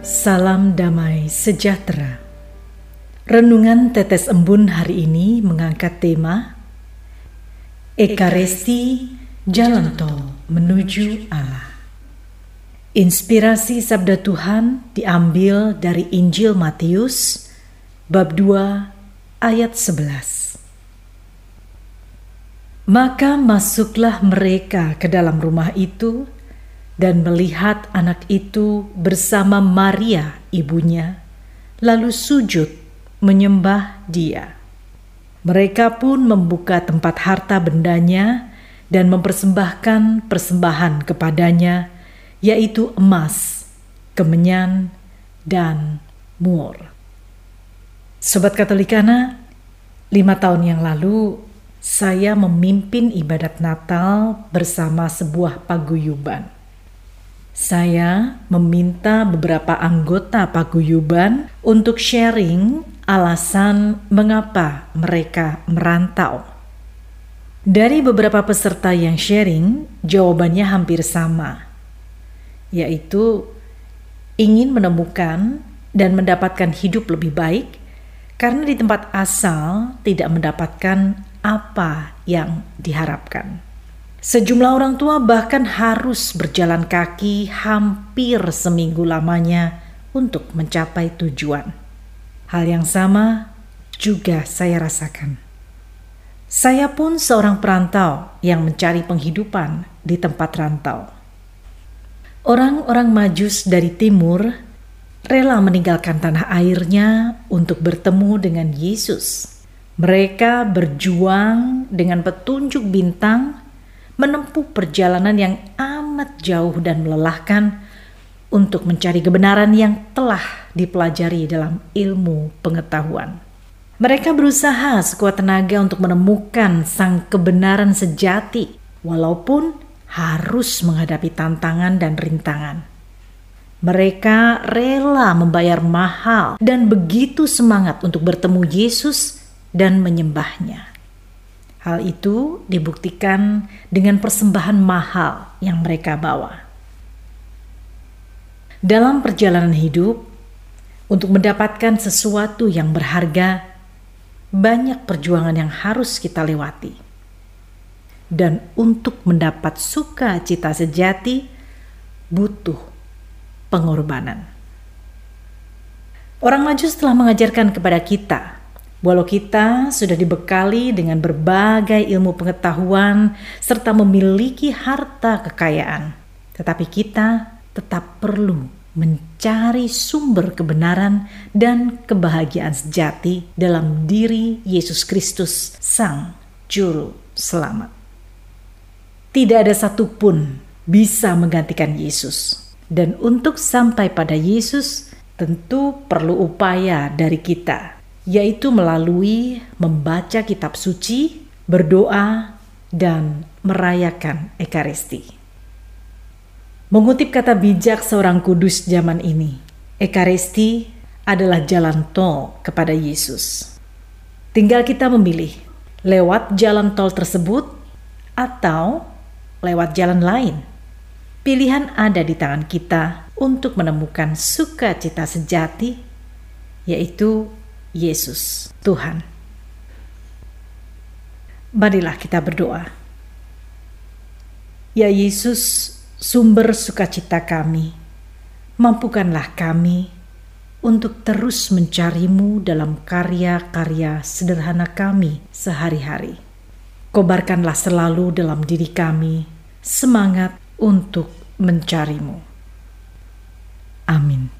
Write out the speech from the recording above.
salam damai sejahtera. Renungan Tetes Embun hari ini mengangkat tema Ekaresti Jalan Tol Menuju Allah. Inspirasi sabda Tuhan diambil dari Injil Matius bab 2 ayat 11. Maka masuklah mereka ke dalam rumah itu dan melihat anak itu bersama Maria ibunya, lalu sujud menyembah dia. Mereka pun membuka tempat harta bendanya dan mempersembahkan persembahan kepadanya, yaitu emas, kemenyan, dan mur. Sobat Katolikana, lima tahun yang lalu saya memimpin ibadat Natal bersama sebuah paguyuban. Saya meminta beberapa anggota paguyuban untuk sharing alasan mengapa mereka merantau. Dari beberapa peserta yang sharing, jawabannya hampir sama, yaitu ingin menemukan dan mendapatkan hidup lebih baik karena di tempat asal tidak mendapatkan apa yang diharapkan. Sejumlah orang tua bahkan harus berjalan kaki hampir seminggu lamanya untuk mencapai tujuan. Hal yang sama juga saya rasakan. Saya pun seorang perantau yang mencari penghidupan di tempat rantau. Orang-orang Majus dari timur rela meninggalkan tanah airnya untuk bertemu dengan Yesus. Mereka berjuang dengan petunjuk bintang, menempuh perjalanan yang amat jauh dan melelahkan untuk mencari kebenaran yang telah dipelajari dalam ilmu pengetahuan. Mereka berusaha sekuat tenaga untuk menemukan sang kebenaran sejati, walaupun harus menghadapi tantangan dan rintangan. Mereka rela membayar mahal dan begitu semangat untuk bertemu Yesus dan menyembahnya. Hal itu dibuktikan dengan persembahan mahal yang mereka bawa. Dalam perjalanan hidup, untuk mendapatkan sesuatu yang berharga, banyak perjuangan yang harus kita lewati. Dan untuk mendapat sukacita sejati, butuh pengorbanan. Orang Majus telah mengajarkan kepada kita, walau kita sudah dibekali dengan berbagai ilmu pengetahuan serta memiliki harta kekayaan, tetapi kita tetap perlu mencari sumber kebenaran dan kebahagiaan sejati dalam diri Yesus Kristus, Sang Juru Selamat. Tidak ada satupun bisa menggantikan Yesus, dan untuk sampai pada Yesus tentu perlu upaya dari kita, yaitu melalui membaca Kitab Suci, berdoa, dan merayakan Ekaristi. Mengutip kata bijak seorang kudus zaman ini, Ekaristi adalah jalan tol kepada Yesus. Tinggal kita memilih lewat jalan tol tersebut atau lewat jalan lain. Pilihan ada di tangan kita untuk menemukan sukacita sejati, yaitu Yesus, Tuhan. Marilah kita berdoa. Ya Yesus, sumber sukacita kami, mampukanlah kami untuk terus mencarimu dalam karya-karya sederhana kami sehari-hari. Kobarkanlah selalu dalam diri kami semangat untuk mencarimu. Amin.